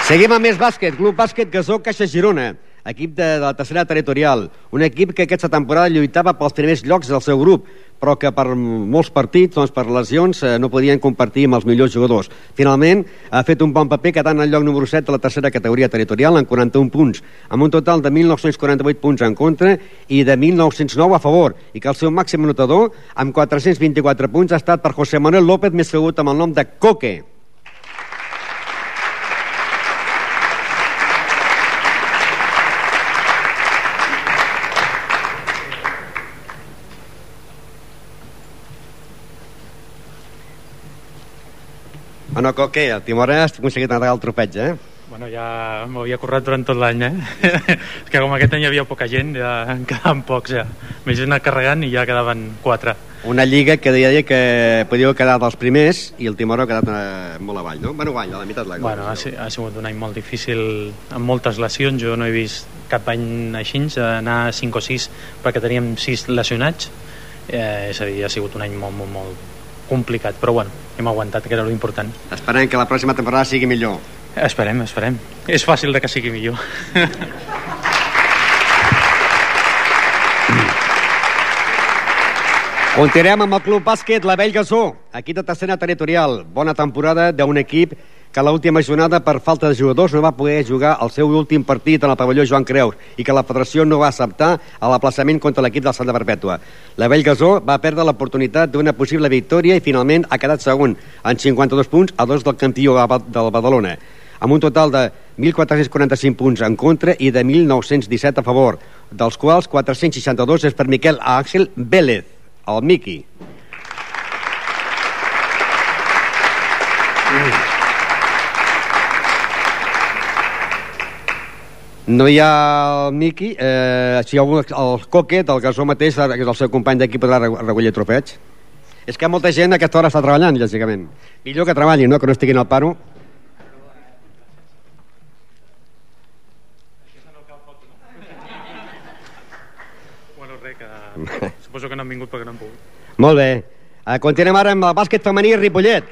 Seguim amb més bàsquet. Club Bàsquet Gasó Caixa Girona, equip de, de la tercera territorial. Un equip que aquesta temporada lluitava pels primers llocs del seu grup, però que per molts partits, doncs, per lesions, eh, no podien compartir amb els millors jugadors. Finalment, ha fet un bon paper quedant al lloc número 7 de la tercera categoria territorial en 41 punts, amb un total de 1.948 punts en contra i de 1.909 a favor, i que el seu màxim anotador, amb 424 punts, ha estat per José Manuel López, més conegut amb el nom de Coque. Bueno, Coque, el Timor has aconseguit negar el trofeig, eh? Bueno, ja m'ho havia currat durant tot l'any, eh? és que com aquest any hi havia poca gent, ja en quedaven pocs, ja. M'he anat carregant i ja quedaven quatre. Una lliga que deia que podíeu quedar dels primers i el Timor ha quedat eh, molt avall, no? Bueno, avall, a la meitat de la Bueno, ha, ha sigut un any molt difícil, amb moltes lesions. Jo no he vist cap any així, anar a 5 o 6 perquè teníem 6 lesionats. Eh, és a dir, ha sigut un any molt, molt, molt complicat, però bueno, hem aguantat, que era l'important. Esperem que la pròxima temporada sigui millor. Esperem, esperem. És fàcil de que sigui millor. Continuem amb el Club Bàsquet La Vell Gasó, equip de tercera territorial. Bona temporada d'un equip que l'última jornada per falta de jugadors no va poder jugar el seu últim partit en el pavelló Joan Creus i que la federació no va acceptar l'aplaçament contra l'equip del Santa Perpètua. La Vell Gasó va perdre l'oportunitat d'una possible victòria i finalment ha quedat segon en 52 punts a dos del campió del Badalona amb un total de 1.445 punts en contra i de 1.917 a favor, dels quals 462 és per Miquel Ángel Vélez, el Miqui. No hi ha el Miqui, eh, si hi ha algun, el Coque, del Gasó mateix, que és el seu company d'aquí, podrà recollir el trofeig. És que molta gent a aquesta hora està treballant, lògicament. Millor que treballin, no?, que no estiguin al paro. Bueno, res, que suposo que no han vingut perquè no han pogut. Molt bé. Eh, continuem ara amb el bàsquet femení Ripollet.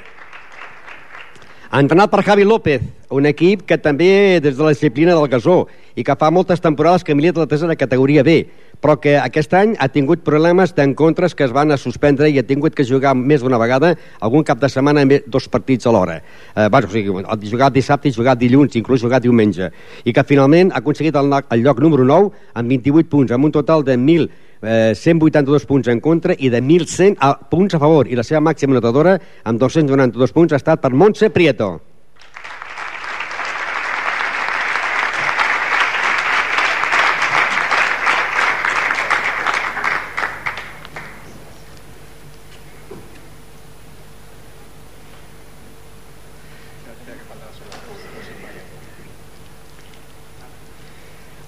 Entrenat per Javi López, un equip que també des de la disciplina del gasó i que fa moltes temporades que milita la tercera categoria B, però que aquest any ha tingut problemes d'encontres que es van a suspendre i ha tingut que jugar més d'una vegada, algun cap de setmana dos partits alhora. Eh, bueno, o sigui, ha jugat dissabte i jugat dilluns, inclús jugat diumenge. I que finalment ha aconseguit el, el lloc número 9 amb 28 punts, amb un total de 1.000 eh, 182 punts en contra i de 1.100 a, ah, punts a favor. I la seva màxima notadora, amb 292 punts, ha estat per Montse Prieto.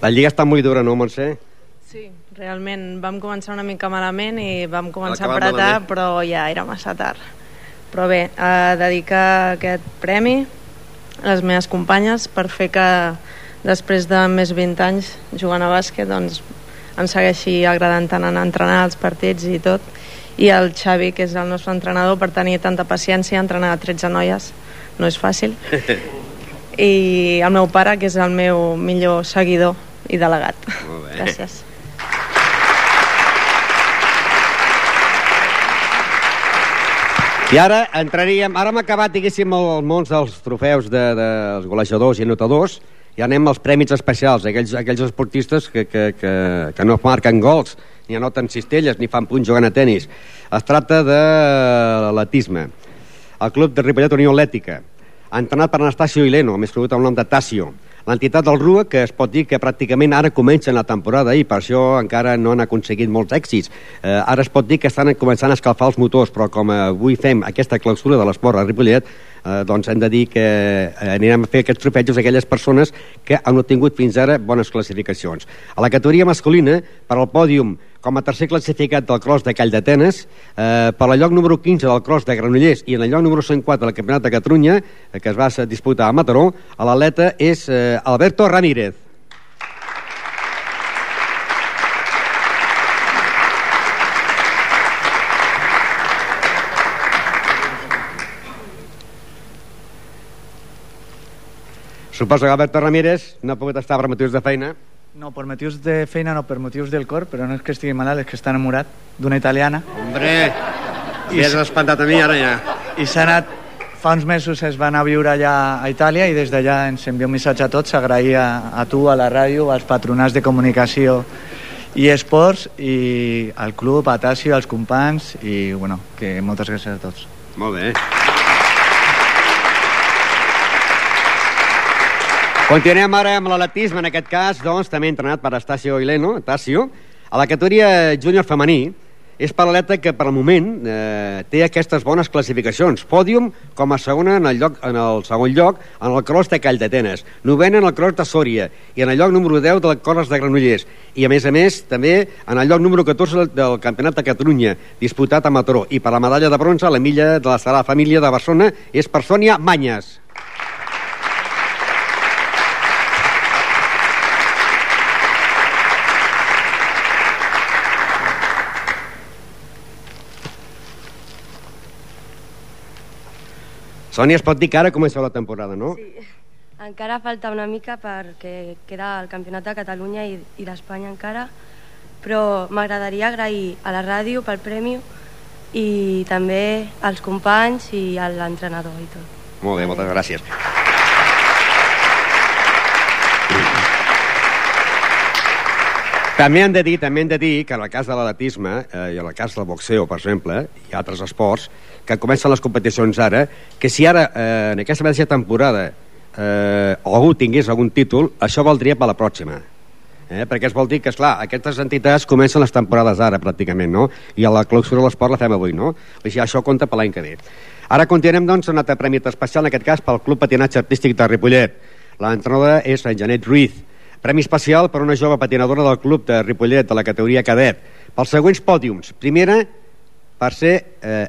La lliga està molt dura, no, Montse? Sí realment vam començar una mica malament i vam començar a apretar, però ja era massa tard. Però bé, a dedicar aquest premi a les meves companyes per fer que després de més 20 anys jugant a bàsquet doncs em segueixi agradant tant anar a entrenar als partits i tot i el Xavi, que és el nostre entrenador, per tenir tanta paciència, entrenar a 13 noies no és fàcil i el meu pare, que és el meu millor seguidor i delegat. Gràcies. I ara entraríem... Ara hem acabat, diguéssim, el, món dels trofeus de, dels golejadors i anotadors i anem als prèmits especials, aquells, aquells esportistes que, que, que, que no marquen gols, ni anoten cistelles, ni fan punts jugant a tennis. Es tracta de l'atletisme. El club de Ripollet Unió Atlètica, entrenat per Anastasio Hileno, més conegut amb el nom de Tasio. L'entitat del RUA, que es pot dir que pràcticament ara comencen la temporada i per això encara no han aconseguit molts èxits. Eh, ara es pot dir que estan començant a escalfar els motors, però com avui fem aquesta clausura de l'esport a Ripollet, eh, doncs hem de dir que eh, anirem a fer aquests trofejos a aquelles persones que han obtingut fins ara bones classificacions. A la categoria masculina, per al pòdium com a tercer classificat del cross de Call d'Atenes, eh, per al lloc número 15 del cross de Granollers i en el lloc número 104 del Campionat de Catalunya, eh, que es va disputar a Mataró, l'atleta és eh, Alberto Ramírez. Suposo que Alberto Ramírez no ha pogut estar per motius de feina. No, per motius de feina, no, per motius del cor, però no és que estigui malalt, és que està enamorat d'una italiana. Hombre, I has espantat a mi ara ja. I s'ha anat, fa uns mesos es va anar a viure allà a Itàlia i des d'allà ens envia un missatge a tots, agrair a, a tu, a la ràdio, als patronats de comunicació i esports i al club, a Tassi, als companys i bueno, que moltes gràcies a tots. Molt bé. Continuem ara amb l'atletisme, en aquest cas, doncs, també entrenat per Estacio Hileno, Tasio, a la categoria júnior femení, és per l'atleta que per al moment eh, té aquestes bones classificacions. Pòdium com a segona en el, lloc, en el segon lloc en el cross de Call d'Atenes, novena en el cross de Sòria i en el lloc número 10 del cross de Granollers i a més a més també en el lloc número 14 del, del Campionat de Catalunya disputat a Mataró i per la medalla de bronze la milla de la Sagrada Família de Barcelona és per Sònia Manyes. Sònia, es pot dir que ara comença la temporada, no? Sí. Encara falta una mica perquè queda el Campionat de Catalunya i, i d'Espanya encara, però m'agradaria agrair a la ràdio pel premi i també als companys i a l'entrenador i tot. Molt bé, moltes gràcies. També hem de dir, també hem de dir que en el cas de l'atletisme eh, i en el cas del boxeo, per exemple, i altres esports, que comencen les competicions ara, que si ara, eh, en aquesta mateixa temporada, eh, algú tingués algun títol, això valdria per la pròxima. Eh? Perquè es vol dir que, esclar, aquestes entitats comencen les temporades ara, pràcticament, no? I a la clausura de l'esport la fem avui, no? O sigui, això compta per l'any que ve. Ara continuem, doncs, un altre premi especial, en aquest cas, pel Club Patinatge Artístic de Ripollet. L'entrenadora és en Janet Ruiz. Premi especial per una jove patinadora del club de Ripollet, de la categoria cadet. Pels següents pòdiums. Primera, per ser eh,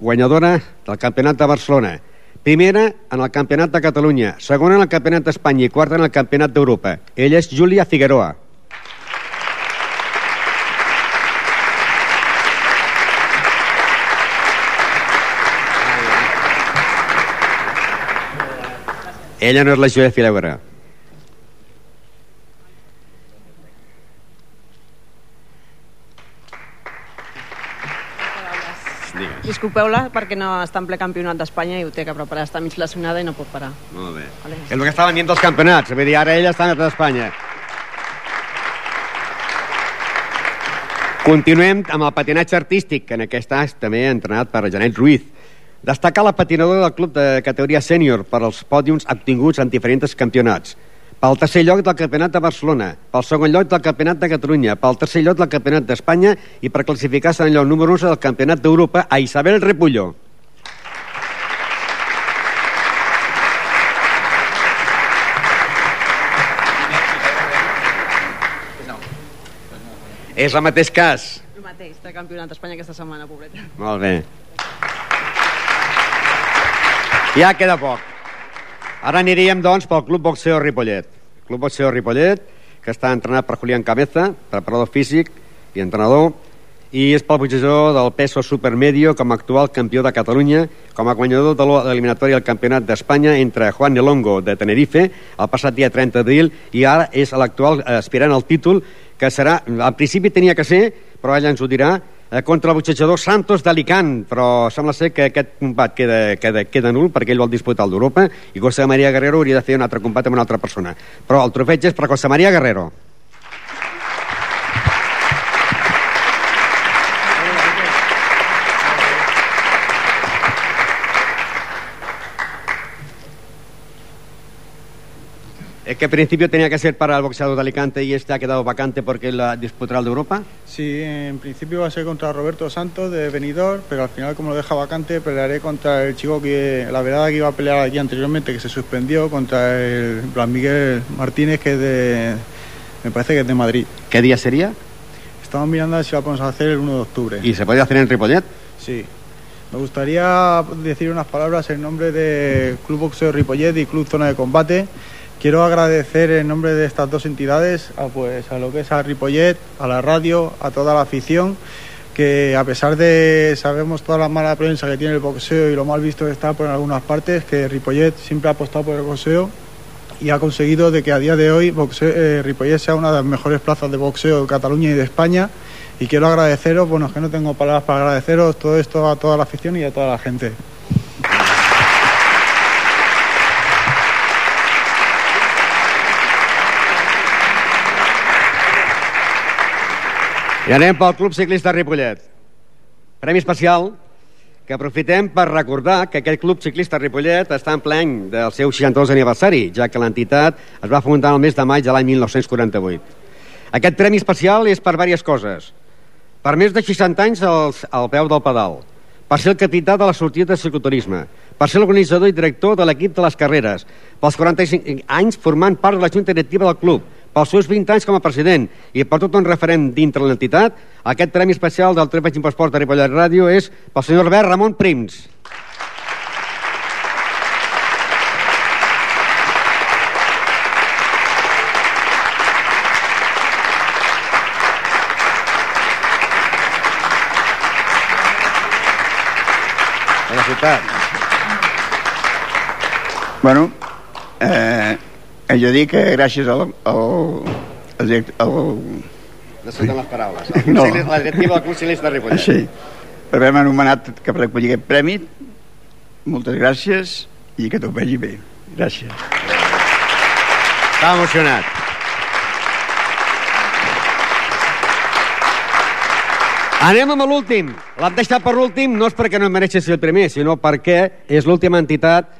guanyadora del Campionat de Barcelona. Primera en el Campionat de Catalunya, segona en el Campionat d'Espanya i quarta en el Campionat d'Europa. Ella és Júlia Figueroa. Ella no és la Júlia Figueroa. Disculpeu-la perquè no està en ple campionat d'Espanya i ho té que preparar, està mig lesionada i no pot parar. Molt bé. Vale. És el que estaven dient dels campionats. Vull dir, ara ella està a d'Espanya. Continuem amb el patinatge artístic, que en aquest cas també entrenat per Janet Ruiz. Destacar la patinadora del club de categoria sènior per als pòdiums obtinguts en diferents campionats. Pel tercer lloc del Campionat de Barcelona, pel segon lloc del Campionat de Catalunya, pel tercer lloc del Campionat d'Espanya i per classificar-se en el lloc número 11 del Campionat d'Europa a Isabel Repullo. És el mateix cas. El mateix, de campionat d'Espanya aquesta setmana, pobreta. Molt bé. Ja queda poc. Ara aniríem, doncs, pel Club Boxeo Ripollet. Club Boxeo Ripollet, que està entrenat per Julián Cabeza, preparador físic i entrenador, i és pel boxejador del peso supermedio com a actual campió de Catalunya, com a guanyador de l'eliminatori al Campionat d'Espanya entre Juan Nelongo de Tenerife el passat dia 30 d'abril i ara és l'actual aspirant al títol que serà, al principi tenia que ser, però ella ens ho dirà, contra el boxejador Santos d'Alicant, però sembla ser que aquest combat queda, queda, queda nul perquè ell vol disputar el d'Europa i José María Guerrero hauria de fer un altre combat amb una altra persona. Però el trofeig és per José María Guerrero. Es que al principio tenía que ser para el boxeador de Alicante y este ha quedado vacante porque la disputará de Europa. Sí, en principio va a ser contra Roberto Santos de Benidorm, pero al final como lo deja vacante pelearé contra el chico que la verdad que iba a pelear aquí anteriormente que se suspendió contra el Blas Miguel Martínez que es de me parece que es de Madrid. ¿Qué día sería? Estamos mirando si lo podemos hacer el 1 de octubre. ¿Y se puede hacer en Ripollet? Sí. Me gustaría decir unas palabras en nombre de Club Boxeo Ripollet y Club Zona de Combate. Quiero agradecer en nombre de estas dos entidades a, pues, a lo que es a Ripollet, a la radio, a toda la afición, que a pesar de sabemos toda la mala prensa que tiene el boxeo y lo mal visto que está por algunas partes, que Ripollet siempre ha apostado por el boxeo y ha conseguido de que a día de hoy boxeo, eh, Ripollet sea una de las mejores plazas de boxeo de Cataluña y de España. Y quiero agradeceros, bueno, es que no tengo palabras para agradeceros todo esto a toda la afición y a toda la gente. I anem pel Club Ciclista Ripollet. Premi especial que aprofitem per recordar que aquest Club Ciclista Ripollet està en pleny del seu 62 aniversari, ja que l'entitat es va fundar el mes de maig de l'any 1948. Aquest premi especial és per diverses coses. Per més de 60 anys als, al peu del pedal, per ser el capità de la sortida de cicloturisme, per ser l'organitzador i director de l'equip de les carreres, pels 45 anys formant part de la junta directiva del club, pels seus 20 anys com a president i per tot un referent dintre l'entitat, aquest premi especial del Trepig Imposport de Ripollet Ràdio és pel senyor Albert Ramon Prims. Felicitats. Bueno, eh, he de dir que gràcies al... al, al, al No surten les paraules. El No. no. La directiva del Ciclista de Ripollet. Sí, per haver-me anomenat que per recollir aquest premi, moltes gràcies i que t'ho vegi bé. Gràcies. Estava emocionat. Anem amb l'últim. L'hem deixat per l'últim no és perquè no mereixi ser el primer, sinó perquè és l'última entitat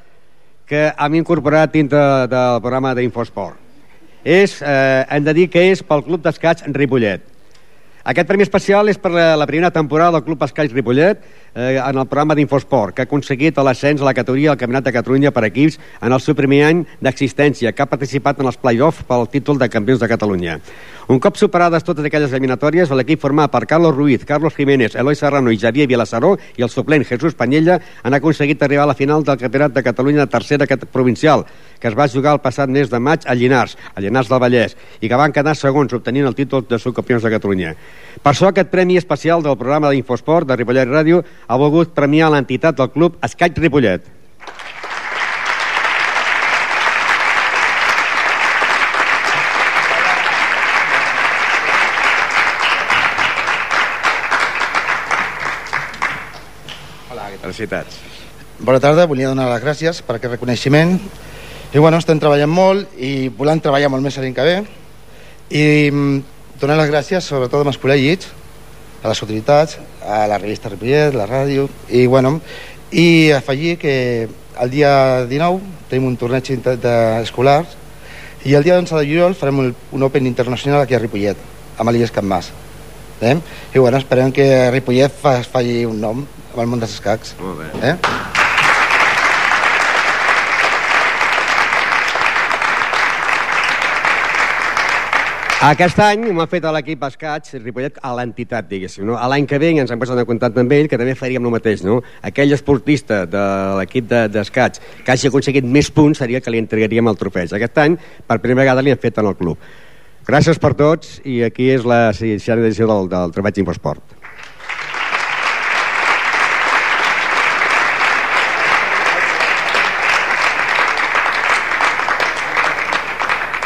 que hem incorporat dintre del programa d'Infosport. És, eh, hem de dir que és pel Club d'Escaig Ripollet. Aquest premi especial és per la, primera temporada del Club Escaig Ripollet eh, en el programa d'Infosport, que ha aconseguit l'ascens a la categoria del Campionat de Catalunya per equips en el seu primer any d'existència, que ha participat en els play-offs pel títol de campions de Catalunya. Un cop superades totes aquelles eliminatòries, l'equip format per Carlos Ruiz, Carlos Jiménez, Eloi Serrano i Xavier Vilassaró i el suplent Jesús Panyella han aconseguit arribar a la final del Campionat de Catalunya de tercera provincial, que es va jugar el passat mes de maig a Llinars, a Llinars del Vallès, i que van quedar segons obtenint el títol de subcampions de Catalunya. Per això aquest premi especial del programa d'Infosport de Ripollet Ràdio ha volgut premiar l'entitat del club Escaig Ripollet. Felicitats. Bona tarda, volia donar les gràcies per aquest reconeixement. I bueno, estem treballant molt i volem treballar molt més l'any que ve. I mm, donar les gràcies sobretot als col·legis, a les autoritats, a la revista Ripollet, la ràdio, i bueno, i afegir que el dia 19 tenim un torneig d'escolars i el dia 11 de juliol farem un, Open internacional aquí a Ripollet, amb l'Illes Can Mas. Eh? I bueno, esperem que Ripollet fa, faci un nom amb el món dels escacs. Molt bé. Eh? Aquest any m'ha fet a l'equip Escats, Ripollet, a l'entitat, diguéssim. No? L'any que ve ens hem posat en contacte amb ell, que també faríem el mateix. No? Aquell esportista de l'equip d'Escats de, que hagi aconseguit més punts seria que li entregaríem el trofeig. Aquest any, per primera vegada, li fet en el club. Gràcies per tots i aquí és la sisena edició del, del Trofeig Infosport.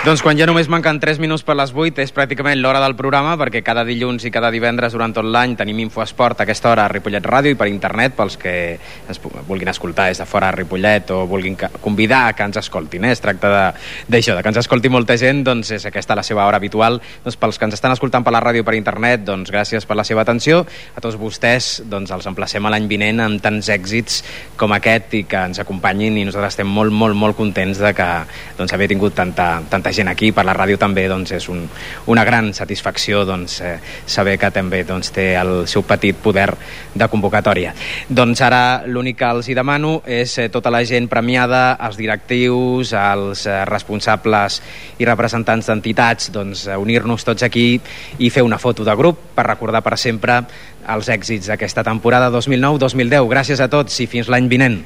Doncs quan ja només manquen 3 minuts per les 8 és pràcticament l'hora del programa perquè cada dilluns i cada divendres durant tot l'any tenim Infoesport a aquesta hora a Ripollet Ràdio i per internet pels que es vulguin escoltar des de fora a Ripollet o vulguin convidar a que ens escoltin. Eh? Es tracta d'això, de, de que ens escolti molta gent, doncs és aquesta la seva hora habitual. Doncs pels que ens estan escoltant per la ràdio per internet, doncs gràcies per la seva atenció. A tots vostès doncs els emplacem a l'any vinent amb tants èxits com aquest i que ens acompanyin i nosaltres estem molt, molt, molt contents de que doncs, haver tingut tanta, tanta gent aquí, per la ràdio també doncs, és un, una gran satisfacció doncs, eh, saber que també doncs, té el seu petit poder de convocatòria. Doncs ara l'únic que els hi demano és eh, tota la gent premiada, els directius, els eh, responsables i representants d'entitats, doncs, eh, unir-nos tots aquí i fer una foto de grup per recordar per sempre els èxits d'aquesta temporada 2009-2010. Gràcies a tots i fins l'any vinent.